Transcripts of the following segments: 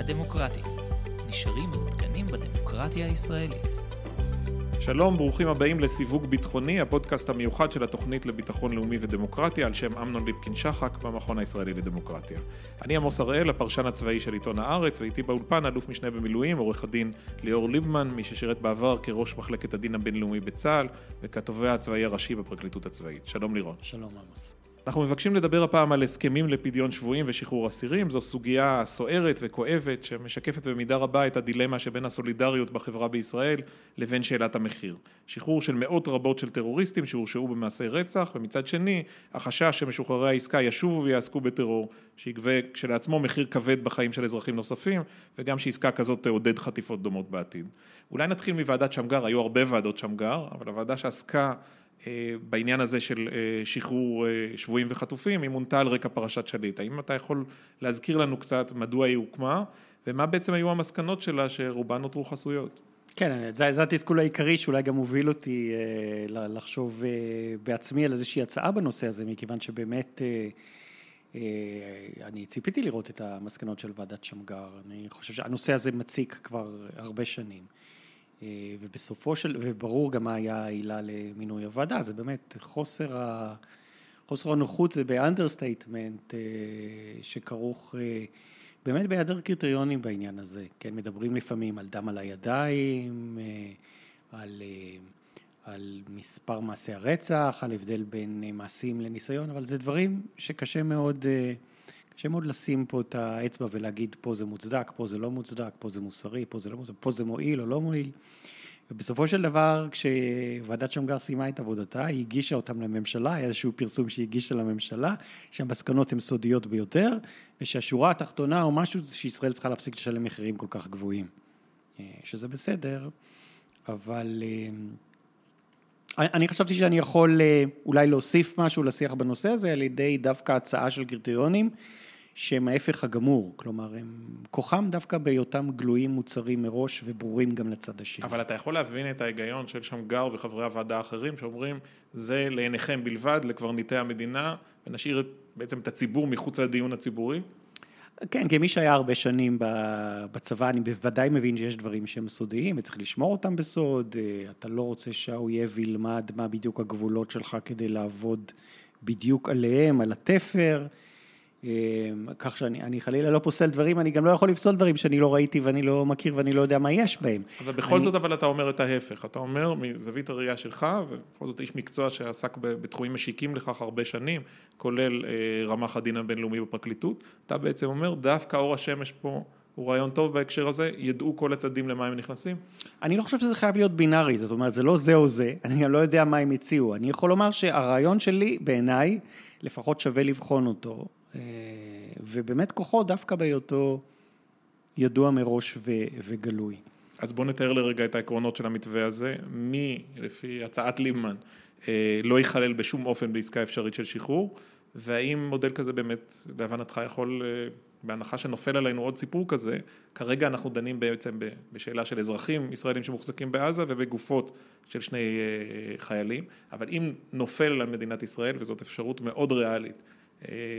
הדמוקרטים. נשארים מעודכנים בדמוקרטיה הישראלית. שלום, ברוכים הבאים לסיווג ביטחוני, הפודקאסט המיוחד של התוכנית לביטחון לאומי ודמוקרטיה, על שם אמנון ליפקין שחק במכון הישראלי לדמוקרטיה. אני עמוס הראל, הפרשן הצבאי של עיתון הארץ, ואיתי באולפן אלוף משנה במילואים, עורך הדין ליאור ליבמן, מי ששירת בעבר כראש מחלקת הדין הבינלאומי בצה"ל, וכתובע הצבאי הראשי בפרקליטות הצבאית. שלום לירון. שלום עמוס. אנחנו מבקשים לדבר הפעם על הסכמים לפדיון שבויים ושחרור אסירים, זו סוגיה סוערת וכואבת שמשקפת במידה רבה את הדילמה שבין הסולידריות בחברה בישראל לבין שאלת המחיר. שחרור של מאות רבות של טרוריסטים שהורשעו במעשי רצח, ומצד שני החשש שמשוחררי העסקה ישובו ויעסקו בטרור, שיגבה כשלעצמו מחיר כבד בחיים של אזרחים נוספים, וגם שעסקה כזאת תעודד חטיפות דומות בעתיד. אולי נתחיל מוועדת שמגר, היו הרבה ועדות שמגר, אבל הוועדה שעסקה בעניין הזה של אה, שחרור אה, שבויים וחטופים, היא מונתה על רקע פרשת שליט. האם אתה יכול להזכיר לנו קצת מדוע היא הוקמה, ומה בעצם היו המסקנות שלה שרובן נותרו חסויות? כן, זה, זה התסכול העיקרי שאולי גם הוביל אותי אה, לחשוב אה, בעצמי על איזושהי הצעה בנושא הזה, מכיוון שבאמת אה, אה, אני ציפיתי לראות את המסקנות של ועדת שמגר. אני חושב שהנושא הזה מציק כבר הרבה שנים. אה, ובסופו של, וברור גם מה היה העילה למינוי הוועדה, זה באמת חוסר, ה, חוסר הנוחות זה ב understatement אה, שכרוך אה, באמת בהיעדר קריטריונים בעניין הזה, כן, מדברים לפעמים על דם על הידיים, על, על מספר מעשי הרצח, על הבדל בין מעשים לניסיון, אבל זה דברים שקשה מאוד מאוד לשים פה את האצבע ולהגיד פה זה מוצדק, פה זה לא מוצדק, פה זה מוסרי, פה זה לא מוסרי, פה זה מועיל או לא מועיל. ובסופו של דבר, כשוועדת שמגר סיימה את עבודתה, היא הגישה אותם לממשלה, היה איזשהו פרסום שהיא הגישה לממשלה, שהמסקנות הן סודיות ביותר, ושהשורה התחתונה או משהו שישראל צריכה להפסיק לשלם מחירים כל כך גבוהים. אה, שזה בסדר, אבל אה, אני חשבתי שאני יכול אה, אולי להוסיף משהו לשיח בנושא הזה על ידי דווקא הצעה של קריטריונים שהם ההפך הגמור, כלומר הם כוחם דווקא בהיותם גלויים מוצרים מראש וברורים גם לצד השני. אבל אתה יכול להבין את ההיגיון של שמגר וחברי הוועדה האחרים שאומרים זה לעיניכם בלבד, לקברניטי המדינה, ונשאיר בעצם את הציבור מחוץ לדיון הציבורי? כן, כמי שהיה הרבה שנים בצבא, אני בוודאי מבין שיש דברים שהם סודיים וצריך לשמור אותם בסוד, אה, אתה לא רוצה שהאויב ילמד מה בדיוק הגבולות שלך כדי לעבוד בדיוק עליהם, על התפר. אמ, כך שאני חלילה לא פוסל דברים, אני גם לא יכול לפסול דברים שאני לא ראיתי ואני לא מכיר ואני לא יודע מה יש בהם. אבל בכל אני... זאת אבל אתה אומר את ההפך, אתה אומר מזווית הראייה שלך, ובכל זאת איש מקצוע שעסק בתחומים משיקים לכך הרבה שנים, כולל אה, רמ"ח הדין הבינלאומי בפרקליטות, אתה בעצם אומר דווקא אור השמש פה הוא רעיון טוב בהקשר הזה, ידעו כל הצדדים למה הם נכנסים? אני לא חושב שזה חייב להיות בינארי, זאת אומרת זה לא זה או זה, אני גם לא יודע מה הם הציעו, אני יכול לומר שהרעיון שלי בעיניי, לפחות שווה לבחון אותו, ובאמת כוחו דווקא בהיותו ידוע מראש ו, וגלוי. אז בואו נתאר לרגע את העקרונות של המתווה הזה. מי, לפי הצעת ליבמן, אה, לא ייכלל בשום אופן בעסקה אפשרית של שחרור, והאם מודל כזה באמת, להבנתך, יכול, אה, בהנחה שנופל עלינו עוד סיפור כזה, כרגע אנחנו דנים בעצם בשאלה של אזרחים ישראלים שמוחזקים בעזה ובגופות של שני חיילים, אבל אם נופל על מדינת ישראל, וזאת אפשרות מאוד ריאלית, אה,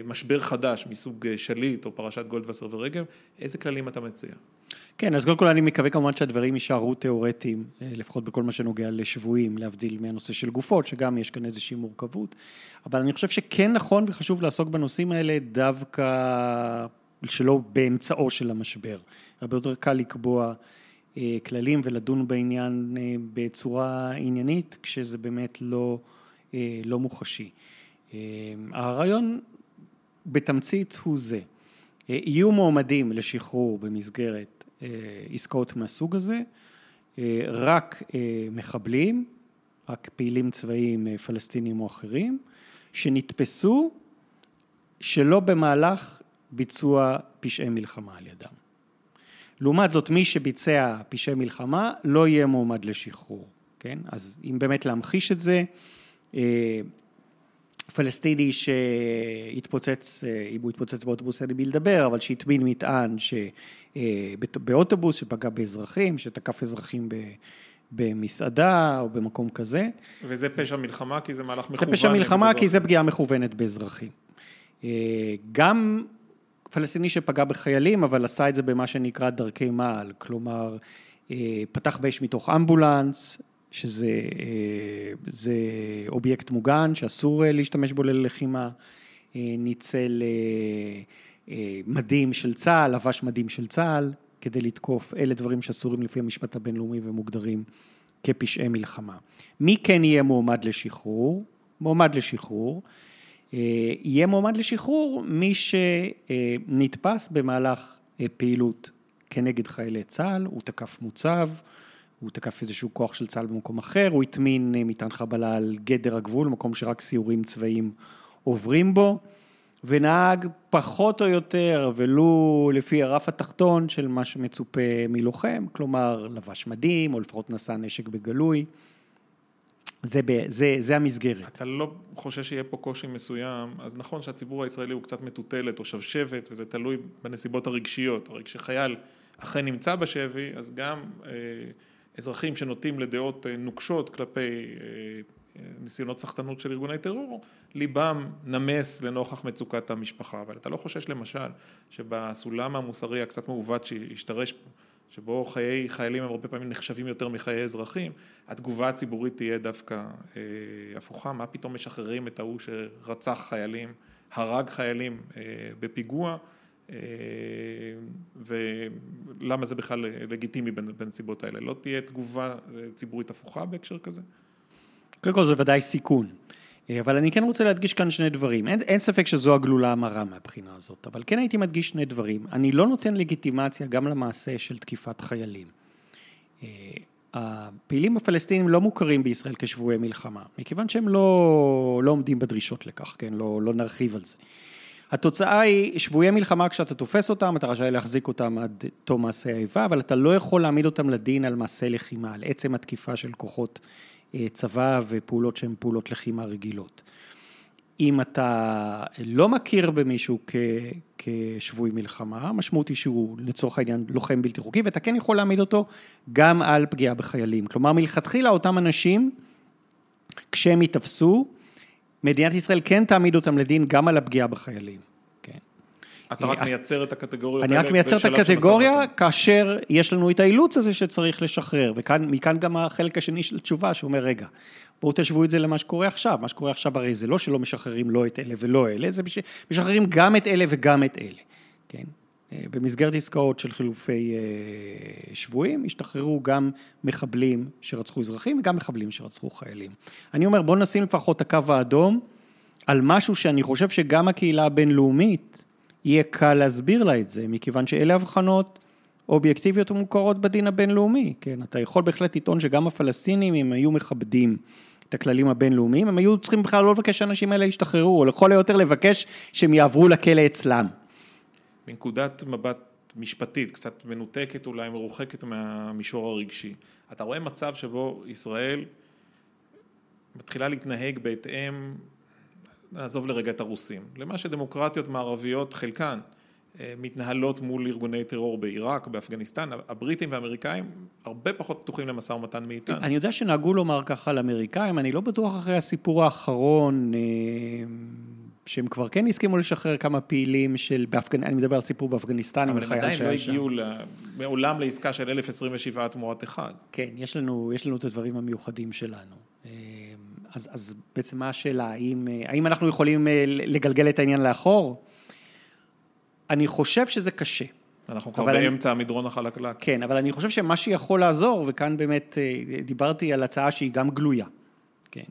משבר חדש מסוג אה, שליט או פרשת גולדווסר ורגב, איזה כללים אתה מציע? כן, אז קודם כל אני מקווה כמובן שהדברים יישארו תיאורטיים, אה, לפחות בכל מה שנוגע לשבויים, להבדיל מהנושא של גופות, שגם יש כאן איזושהי מורכבות, אבל אני חושב שכן נכון וחשוב לעסוק בנושאים האלה דווקא שלא באמצעו של המשבר. הרבה יותר קל לקבוע כללים ולדון בעניין בצורה עניינית, כשזה באמת לא, לא מוחשי. הרעיון בתמצית הוא זה, אה, יהיו מועמדים לשחרור במסגרת אה, עסקאות מהסוג הזה, אה, רק מחבלים, רק פעילים צבאיים פלסטינים או אחרים, שנתפסו שלא במהלך ביצוע פשעי מלחמה על ידם. לעומת זאת, מי שביצע פשעי מלחמה לא יהיה מועמד לשחרור, כן? אז אם באמת להמחיש את זה, פלסטיני שהתפוצץ, אה, אם הוא התפוצץ באוטובוס אין לי מי לדבר, אבל שהטמין מטען ש... אה, באוטובוס שפגע באזרחים, שתקף אזרחים ב... במסעדה או במקום כזה. וזה פשע מלחמה כי זה מהלך מכוון? זה פשע מלחמה כי זה פגיעה מכוונת באזרחים. אה, גם פלסטיני שפגע בחיילים, אבל עשה את זה במה שנקרא דרכי מעל, כלומר, פתח באש מתוך אמבולנס, שזה אה, אובייקט מוגן שאסור אה, להשתמש בו ללחימה, ניצל מדים של צה"ל, לבש מדים של צה"ל כדי לתקוף, אלה דברים שאסורים לפי המשפט הבינלאומי ומוגדרים כפשעי מלחמה. מי כן יהיה מועמד לשחרור? מועמד לשחרור. יהיה מועמד לשחרור מי שנתפס במהלך פעילות כנגד חיילי צה"ל, הוא תקף מוצב, הוא תקף איזשהו כוח של צה"ל במקום אחר, הוא הטמין אה, מטען חבלה על גדר הגבול, מקום שרק סיורים צבאיים עוברים בו, ונהג פחות או יותר, ולו לפי הרף התחתון של מה שמצופה מלוחם, כלומר לבש מדים, או לפחות נשא נשק בגלוי. זה, זה, זה המסגרת. אתה לא חושב שיהיה פה קושי מסוים, אז נכון שהציבור הישראלי הוא קצת מטוטלת או שבשבת, וזה תלוי בנסיבות הרגשיות. הרי כשחייל אכן נמצא בשבי, אז גם אה, אזרחים שנוטים לדעות אה, נוקשות כלפי אה, ניסיונות סחטנות של ארגוני טרור, ליבם נמס לנוכח מצוקת המשפחה. אבל אתה לא חושש למשל שבסולם המוסרי הקצת מעוות שהשתרש פה, שבו חיי חיילים הם הרבה פעמים נחשבים יותר מחיי אזרחים, התגובה הציבורית תהיה דווקא אה, הפוכה, מה פתאום משחררים את ההוא שרצח חיילים, הרג חיילים אה, בפיגוע, אה, ולמה זה בכלל לגיטימי בנסיבות האלה, לא תהיה תגובה אה, ציבורית הפוכה בהקשר כזה? קודם כל זה ודאי סיכון. אה, אבל אני כן רוצה להדגיש כאן שני דברים. אין, אין ספק שזו הגלולה המרה מהבחינה הזאת, אבל כן הייתי מדגיש שני דברים. אני לא נותן לגיטימציה גם למעשה של תקיפת חיילים. אה, הפעילים הפלסטינים לא מוכרים בישראל כשבויי מלחמה, מכיוון שהם לא, לא עומדים בדרישות לכך, כן? לא, לא נרחיב על זה. התוצאה היא, שבויי מלחמה כשאתה תופס אותם, אתה רשאי להחזיק אותם עד תום מעשה האיבה, אבל אתה לא יכול להעמיד אותם לדין על מעשה לחימה, על עצם התקיפה של כוחות אה, צבא ופעולות שהן פעולות לחימה רגילות. אם אתה לא מכיר במישהו כ, כשבוי מלחמה, המשמעות היא שהוא לצורך העניין לוחם בלתי חוקי, ואתה כן יכול להעמיד אותו גם על פגיעה בחיילים. כלומר, מלכתחילה אותם אנשים, כשהם ייתפסו, מדינת ישראל כן תעמיד אותם לדין גם על הפגיעה בחיילים. אתה רק מייצר את הקטגוריות האלה. אני רק מייצר את הקטגוריה כאשר יש לנו את האילוץ הזה שצריך לשחרר, ומכאן גם החלק השני של התשובה שאומר, רגע, בואו תשוו את זה למה שקורה עכשיו, מה שקורה עכשיו הרי זה לא שלא משחררים לא את אלה ולא אלה, זה משחררים גם את אלה וגם את אלה, כן? אה, במסגרת עסקאות של חילופי אה, שבויים, השתחררו גם מחבלים שרצחו אזרחים וגם מחבלים שרצחו חיילים. אני אומר, בואו נשים לפחות את הקו האדום על משהו שאני חושב שגם הקהילה הבינלאומית, יהיה קל להסביר לה את זה, מכיוון שאלה הבחנות אובייקטיביות ומוכרות בדין הבינלאומי, כן, אתה יכול בהחלט לטעון שגם הפלסטינים, אם היו מכבדים את הכללים הבינלאומיים, הם היו צריכים בכלל לא לבקש שהאנשים האלה ישתחררו, או לכל היותר לבקש שהם יעברו לכלא אצלם. מנקודת מבט משפטית, קצת מנותקת אולי, מרוחקת מהמישור הרגשי, אתה רואה מצב שבו ישראל מתחילה להתנהג בהתאם נעזוב לרגע את הרוסים, למה שדמוקרטיות מערביות חלקן אה, מתנהלות מול ארגוני טרור בעיראק, באפגניסטן, הבריטים והאמריקאים הרבה פחות פתוחים למשא ומתן מאיתנו. אני יודע שנהגו לומר ככה לאמריקאים, אני לא בטוח אחרי הסיפור האחרון, אה, שהם כבר כן הסכימו לשחרר כמה פעילים של, באפגנ... אני מדבר על סיפור באפגניסטן, אבל הם עדיין לא הגיעו ל... מעולם לעסקה של 1027 תמורת אחד. כן, יש לנו, יש לנו את הדברים המיוחדים שלנו. אה, אז, אז בעצם מה השאלה, האם, האם אנחנו יכולים אה, לגלגל את העניין לאחור? אני חושב שזה קשה. אנחנו כבר באמצע אני, המדרון החלקלק. כן, אבל אני חושב שמה שיכול לעזור, וכאן באמת אה, דיברתי על הצעה שהיא גם גלויה, כן,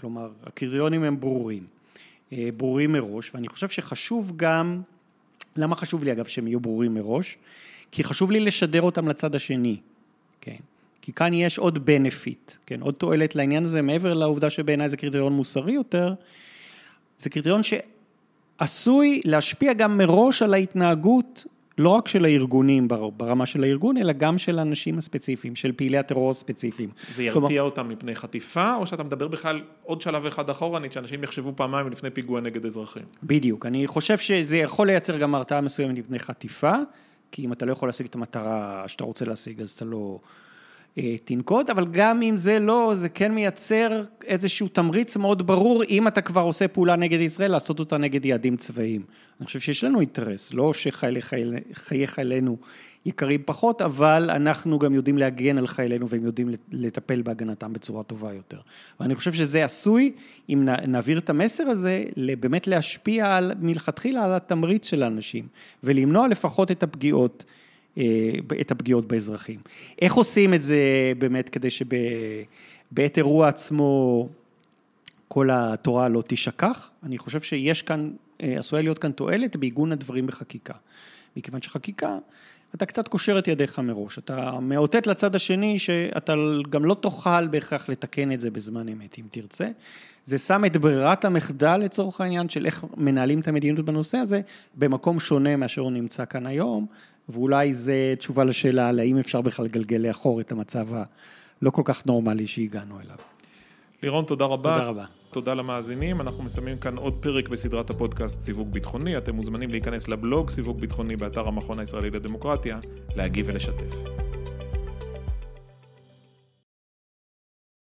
כלומר, הקריטריונים הם ברורים, אה, ברורים מראש, ואני חושב שחשוב גם, למה חשוב לי אגב שהם יהיו ברורים מראש? כי חשוב לי לשדר אותם לצד השני, כן. כי כאן יש עוד בנפיט, כן, עוד תועלת לעניין הזה, מעבר לעובדה שבעיניי זה קריטריון מוסרי יותר, זה קריטריון שעשוי להשפיע גם מראש על ההתנהגות, לא רק של הארגונים ברמה של הארגון, אלא גם של האנשים הספציפיים, של פעילי הטרור הספציפיים. זה ירתיע כלומר... אותם מפני חטיפה, או שאתה מדבר בכלל עוד שלב אחד אחורנית, שאנשים יחשבו פעמיים לפני פיגוע נגד אזרחים? בדיוק, אני חושב שזה יכול לייצר גם הרתעה מסוימת מפני חטיפה, כי אם אתה לא יכול להשיג את המטרה שאתה רוצה להשיג, אז אתה לא... אה, תנקוט, אבל גם אם זה לא, זה כן מייצר איזשהו תמריץ מאוד ברור, אם אתה כבר עושה פעולה נגד ישראל, לעשות אותה נגד יעדים צבאיים. אני חושב שיש לנו אינטרס, לא שחיי חיי חיילינו יקרים פחות, אבל אנחנו גם יודעים להגן על חיילינו והם יודעים לטפל בהגנתם בצורה טובה יותר. ואני חושב שזה עשוי, אם נעביר את המסר הזה, באמת להשפיע על, מלכתחילה על התמריץ של האנשים, ולמנוע לפחות את הפגיעות. אה, את הפגיעות באזרחים. איך עושים את זה באמת כדי שבעת אירוע עצמו כל התורה לא תשכח? אני חושב שיש כאן, אה, עשויה להיות כאן תועלת בעיגון הדברים בחקיקה. מכיוון שחקיקה, אתה קצת קושר את ידיך מראש, אתה מאותת לצד השני שאתה גם לא תוכל בהכרח לתקן את זה בזמן אמת, אם תרצה. זה שם את ברירת המחדל לצורך העניין של איך מנהלים את המדיניות בנושא הזה, במקום שונה מאשר הוא נמצא כאן היום, ואולי זה תשובה לשאלה על האם אפשר בכלל לגלגל לאחור את המצב הלא כל כך נורמלי שהגענו אליו. לירון, תודה רבה. תודה רבה. תודה למאזינים, אנחנו מסיימים כאן עוד פרק בסדרת הפודקאסט סיווג ביטחוני, אתם מוזמנים להיכנס לבלוג סיווג ביטחוני באתר המכון הישראלי לדמוקרטיה, להגיב ולשתף.